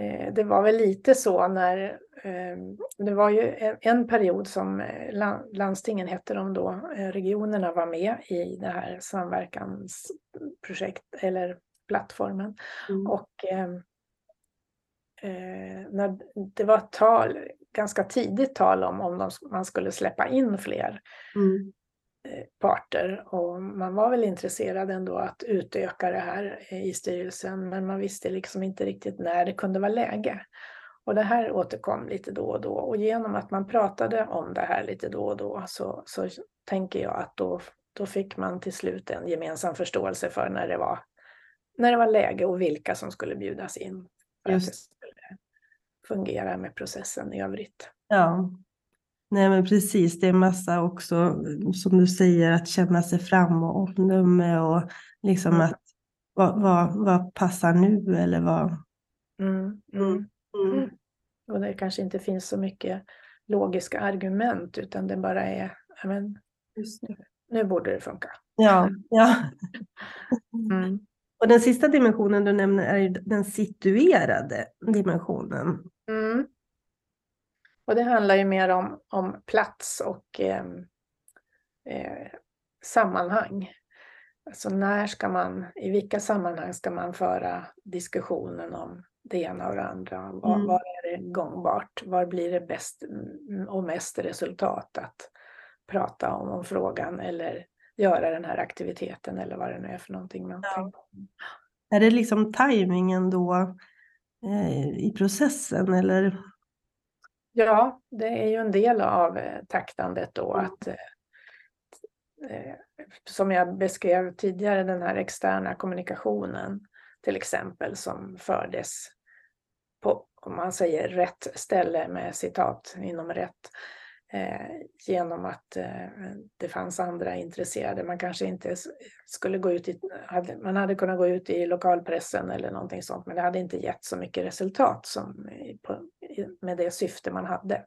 [SPEAKER 3] eh, det var väl lite så när eh, det var ju en, period som eh, lan- landstingen hette de då, eh, regionerna var med i det här samverkansprojekt eller plattformen.
[SPEAKER 2] Mm.
[SPEAKER 3] Och eh, eh, när det var tal, ganska tidigt tal om om de, man skulle släppa in fler
[SPEAKER 2] Mm.
[SPEAKER 3] eh, parter och man var väl intresserad ändå att utöka det här eh, i styrelsen men man visste liksom inte riktigt när det kunde vara läge. Och det här återkom lite då och då och genom att man pratade om det här lite då och då så, så tänker jag att då, då fick man till slut en gemensam förståelse för när det var, när det var läge och vilka som skulle bjudas in
[SPEAKER 2] Just.
[SPEAKER 3] Att det skulle fungera med processen i övrigt.
[SPEAKER 2] Ja, nej men precis. Det är massa också, som du säger, att känna sig fram och omdöme och liksom
[SPEAKER 3] Mm.
[SPEAKER 2] att vad, vad, vad passar nu eller vad...
[SPEAKER 3] Mm,
[SPEAKER 2] Mm.
[SPEAKER 3] mm.
[SPEAKER 2] Mm.
[SPEAKER 3] Och det kanske inte finns så mycket logiska argument utan det bara är, men, nu borde det funka.
[SPEAKER 2] Ja, ja.
[SPEAKER 3] Mm.
[SPEAKER 2] Och den sista dimensionen du nämner är den situerade dimensionen.
[SPEAKER 3] Mm. Och det handlar ju mer om, om plats och eh, eh, sammanhang. Alltså när ska man, i vilka sammanhang ska man föra diskussionen om det ena och det andra? Var, mm. var är det gångbart? Var blir det bäst och mest resultat att prata om, om frågan eller göra den här aktiviteten eller vad det nu är för någonting man ja.
[SPEAKER 2] Är det liksom tajmingen då i processen eller?
[SPEAKER 3] Ja, det är ju en del av eh, taktandet då mm. att eh, eh, som jag beskrev tidigare, den här externa kommunikationen till exempel som fördes på, om man säger rätt ställe med citat inom rätt, eh, genom att eh, det fanns andra intresserade. Man kanske inte skulle gå ut i, hade, man hade kunnat gå ut i lokalpressen eller någonting sånt, men det hade inte gett så mycket resultat som, på, med det syfte man hade.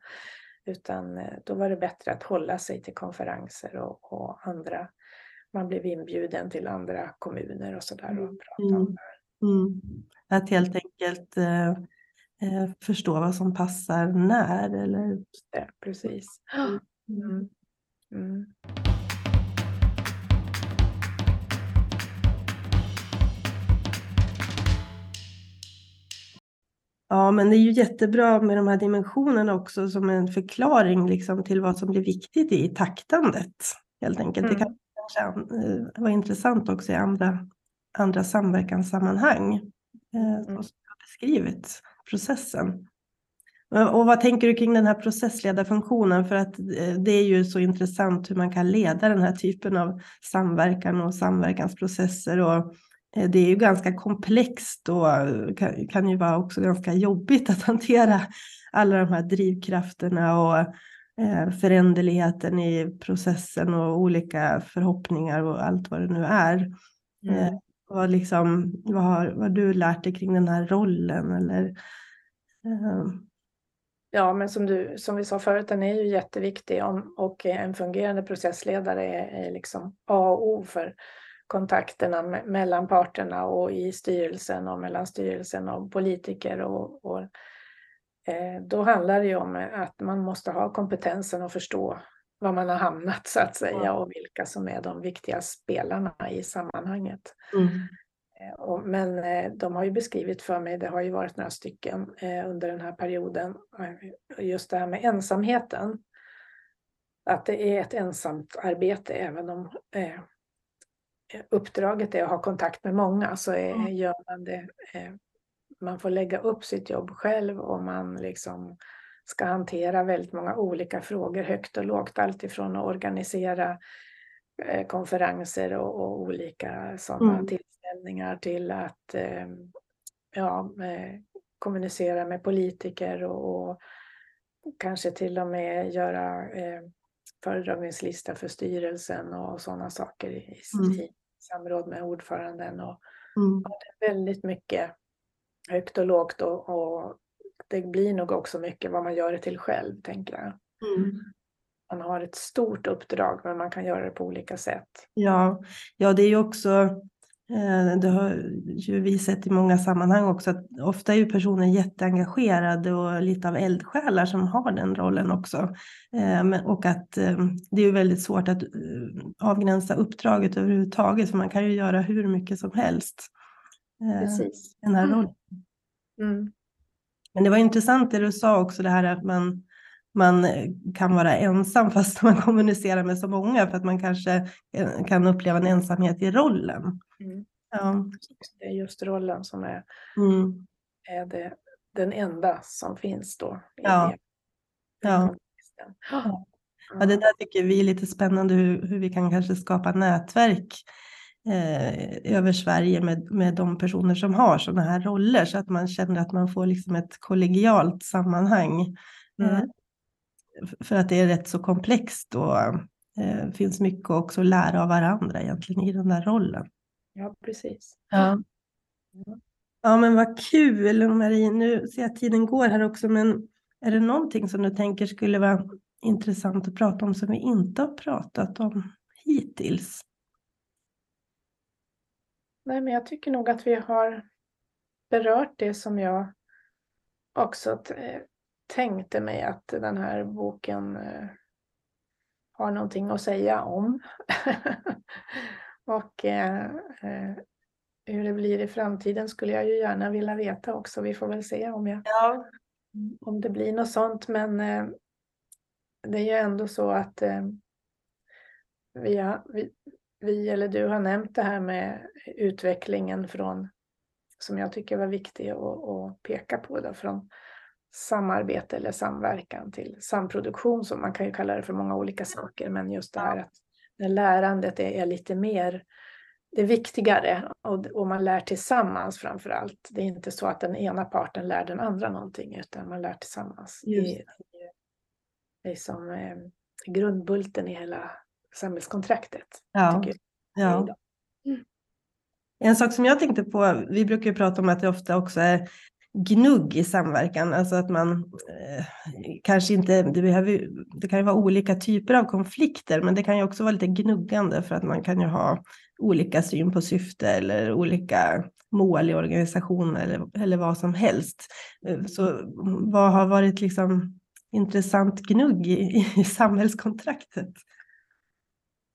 [SPEAKER 3] Utan eh, då var det bättre att hålla sig till konferenser och, och andra. Man blev inbjuden till andra kommuner och sådär och prata mm. om det.
[SPEAKER 2] Mm. Att helt enkelt eh, eh, förstå vad som passar när eller?
[SPEAKER 3] Det, precis. Mm. Mm.
[SPEAKER 2] Ja, men det är ju jättebra med de här dimensionerna också som en förklaring liksom till vad som blir viktigt i taktandet. Helt enkelt. Mm. Det kan kanske eh, vara intressant också i andra, andra samverkanssammanhang. Eh, mm. Som har beskrivit processen. Och vad tänker du kring den här processledarfunktionen? För att eh, det är ju så intressant hur man kan leda den här typen av samverkan och samverkansprocesser. Och Eh, det är ju ganska komplext och kan, kan ju vara också ganska jobbigt att hantera alla de här drivkrafterna och eh, föränderligheten i processen och olika förhoppningar och allt vad det nu är. Mm. Vad, liksom, vad, har, vad du lärt dig kring den här rollen? Eller,
[SPEAKER 3] eh... Ja, men som, du, som vi sa förut, den är ju jätteviktig om, och en fungerande processledare är, är liksom A och O för kontakterna me mellan parterna och i styrelsen och mellan styrelsen och politiker. Och, och eh, då handlar det ju om att man måste ha kompetensen att förstå var man har hamnat så att säga och vilka som är de viktiga spelarna i sammanhanget. Mm. Eh, och, men eh, de har ju beskrivit för mig, det har ju varit några stycken eh, under den här perioden, just det här med ensamheten. Att det är ett ensamt arbete även om eh, uppdraget är att ha kontakt med många så är, mm. gör man det. Eh, man får lägga upp sitt jobb själv och man liksom ska hantera väldigt många olika frågor högt och lågt. Alltifrån att organisera eh, konferenser och, och olika sådana mm. tillställningar till att eh, ja, kommunicera med politiker och, och, kanske till och med göra eh, föredragningslista för styrelsen och sådana saker i, mm samråd med ordföranden. Och, mm. och det är väldigt mycket högt och lågt och, och, det blir nog också mycket vad man gör det till själv, tänker jag. Mm. Man har ett stort uppdrag men man kan göra det på olika sätt.
[SPEAKER 2] Ja, ja det är ju också Eh, det har ju vi sett i många sammanhang också att ofta är ju personer jätteengagerade och lite av eldsjälar som har den rollen också. Eh, och att eh, det är väldigt svårt att avgränsa uppdraget överhuvudtaget för man kan ju göra hur mycket som helst.
[SPEAKER 3] Precis.
[SPEAKER 2] Den här rollen. Mm. Men det var intressant det du sa också det här att man man kan vara ensam fast man kommunicerar med så många för att man kanske kan uppleva en ensamhet i rollen. Mm.
[SPEAKER 3] Ja. Det är just rollen som är, mm. är det, den enda som finns då.
[SPEAKER 2] Ja. Ja. ja. ja, det där tycker vi är lite spännande hur, hur vi kan kanske skapa nätverk eh, över Sverige med, med de personer som har sådana här roller så att man känner att man får liksom ett kollegialt sammanhang. Mm. Eh, för att det är rätt så komplext och eh, finns mycket också att lära av varandra egentligen i den där rollen.
[SPEAKER 3] Ja, precis.
[SPEAKER 2] Ja. Ja, men vad kul Marie. Nu ser jag att tiden går här också, men är det någonting som du tänker skulle vara intressant att prata om som vi inte har pratat om hittills?
[SPEAKER 3] Nej, men jag tycker nog att vi har berört det som jag också tänkte mig att den här boken har någonting att säga om. och eh, eh, hur det blir i framtiden skulle jag ju gärna vilja veta också. Vi får väl se om, jag, ja. om det blir något sånt. Men eh, det är ju ändå så att eh, vi, har, vi, vi, eller du har nämnt det här med utvecklingen från, som jag tycker var viktig att, att peka på, då, från samarbete eller samverkan till samproduktion, som man kan ju kalla det för många olika saker, men just det här att när lärandet är, lite mer det är viktigare och, och man lär tillsammans framför allt. Det är inte så att den ena parten lär den andra någonting utan man lär tillsammans. Det, är, det är som eh, grundbulten i hela samhällskontraktet.
[SPEAKER 2] Ja. ja. Mm. En sak som jag tänkte på, vi brukar ju prata om att det ofta också är gnugg i samverkan, alltså att man eh, kanske inte, det, behöver, det kan ju vara olika typer av konflikter, men det kan ju också vara lite gnuggande för att man kan ju ha olika syn på syfte eller olika mål i organisationen eller, eller vad som helst. Eh, så vad har varit liksom intressant gnugg i, i samhällskontraktet?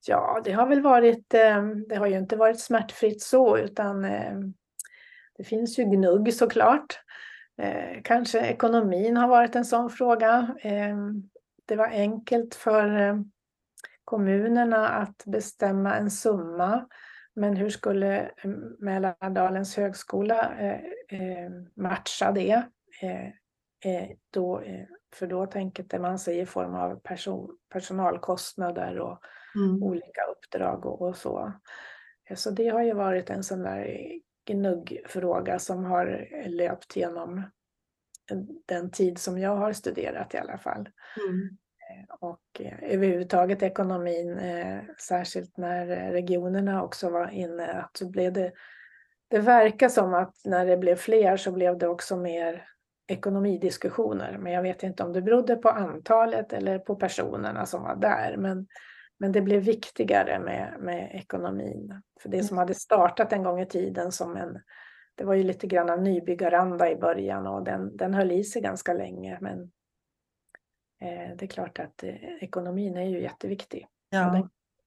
[SPEAKER 3] Ja, det har väl varit, eh, det har ju inte varit smärtfritt så, utan eh, det finns ju gnugg såklart. Eh, kanske ekonomin har varit en sån fråga. Det var enkelt för kommunerna att bestämma en summa. Men hur skulle Mälardalens högskola matcha det? Då, för då tänker man sig i form av person, personalkostnader och mm. olika uppdrag och, och, så. Så det har ju varit en sån där gnuggfråga som har löpt genom den tid som jag har studerat i alla fall. Mm. Eh, och eh, överhuvudtaget ekonomin, eh, särskilt när regionerna också var inne, att så blev det, det verkar som att när det blev fler så blev det också mer ekonomidiskussioner. Men jag vet inte om det berodde på antalet eller på personerna som var där. Men, men det blev viktigare med, med ekonomin. För det som hade startat en gång i tiden som en, det var ju lite grann av nybyggaranda i början och den, den höll i sig ganska länge. Men Eh, det är klart att eh, ekonomin är ju jätteviktig. Ja. Och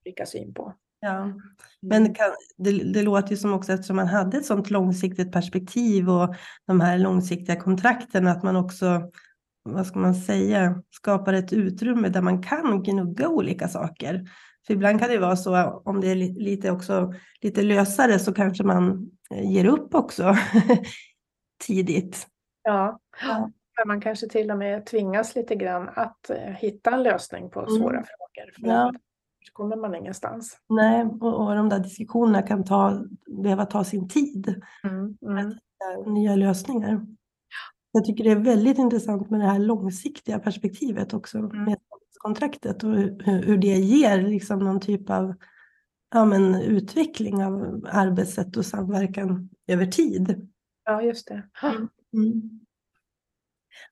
[SPEAKER 3] den kan syn på.
[SPEAKER 2] Ja, mm. men det, kan, det, det, låter ju som också eftersom man hade ett sådant långsiktigt perspektiv och de här långsiktiga kontrakten att man också, vad ska man säga, skapar ett utrymme där man kan gnugga olika saker. För ibland kan det vara så om det är lite, också, lite lösare så kanske man eh, ger upp också tidigt.
[SPEAKER 3] Ja. ja man kanske till och med tvingas lite grann att eh, hitta en lösning på svåra mm. frågor. För ja. Kommer man ingenstans.
[SPEAKER 2] Nej, och, och de där diskussionerna kan ta, behöva ta sin tid. Mm. Mm. nya lösningar. Jag tycker det är väldigt intressant med det här långsiktiga perspektivet också mm. med kontraktet och hur, hur det ger liksom någon typ av ja, men, utveckling av arbetssätt och samverkan över tid.
[SPEAKER 3] Ja, just det. Mm. mm.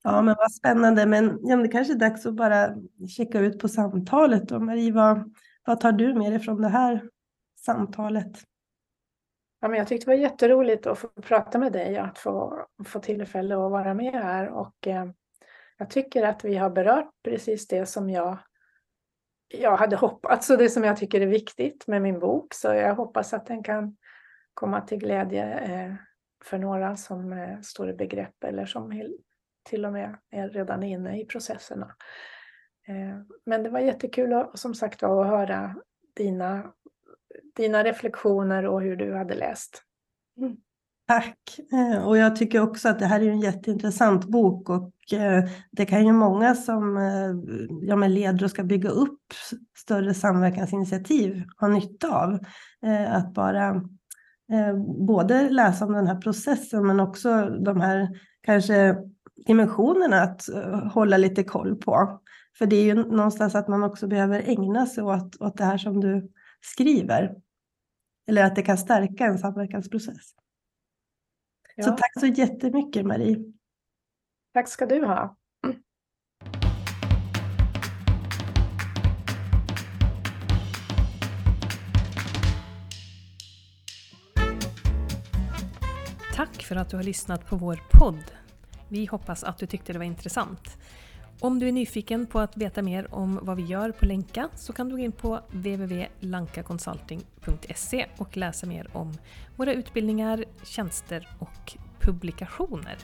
[SPEAKER 2] Ja, men vad spännande. Men ja, det kanske är dags att bara checka ut på samtalet. Och Marie, vad, vad tar du med dig från det här samtalet?
[SPEAKER 3] Ja, men jag tyckte det var jätteroligt att få prata med dig, att få, få tillfälle att vara med här. Och, eh, jag tycker att vi har berört precis det som jag, jag hade hoppats och det som jag tycker är viktigt med min bok. Så jag hoppas att den kan komma till glädje eh, för några som eh, står i begrepp eller som till och med är redan inne i processerna. Eh, men det var jättekul och, som sagt att höra dina, dina reflektioner och hur du hade läst.
[SPEAKER 2] Mm. Tack! Eh, och jag tycker också att det här är en jätteintressant bok och eh, det kan ju många som eh, ja, men leder och ska bygga upp större samverkansinitiativ ha nytta av. Att bara både läsa om den här processen men också de här kanske dimensionerna att hålla lite koll på. För det är ju någonstans att man också behöver ägna sig åt, åt det här som du skriver. Eller att det kan stärka en samverkansprocess. Ja. Så tack så jättemycket Marie.
[SPEAKER 3] Tack ska du ha.
[SPEAKER 1] Tack för att du har lyssnat på vår podd. Vi hoppas att du tyckte det var intressant. Om du är nyfiken på att veta mer om vad vi gör på Länka så kan du gå in på www.lankaconsulting.se och läsa mer om våra utbildningar, tjänster och publikationer.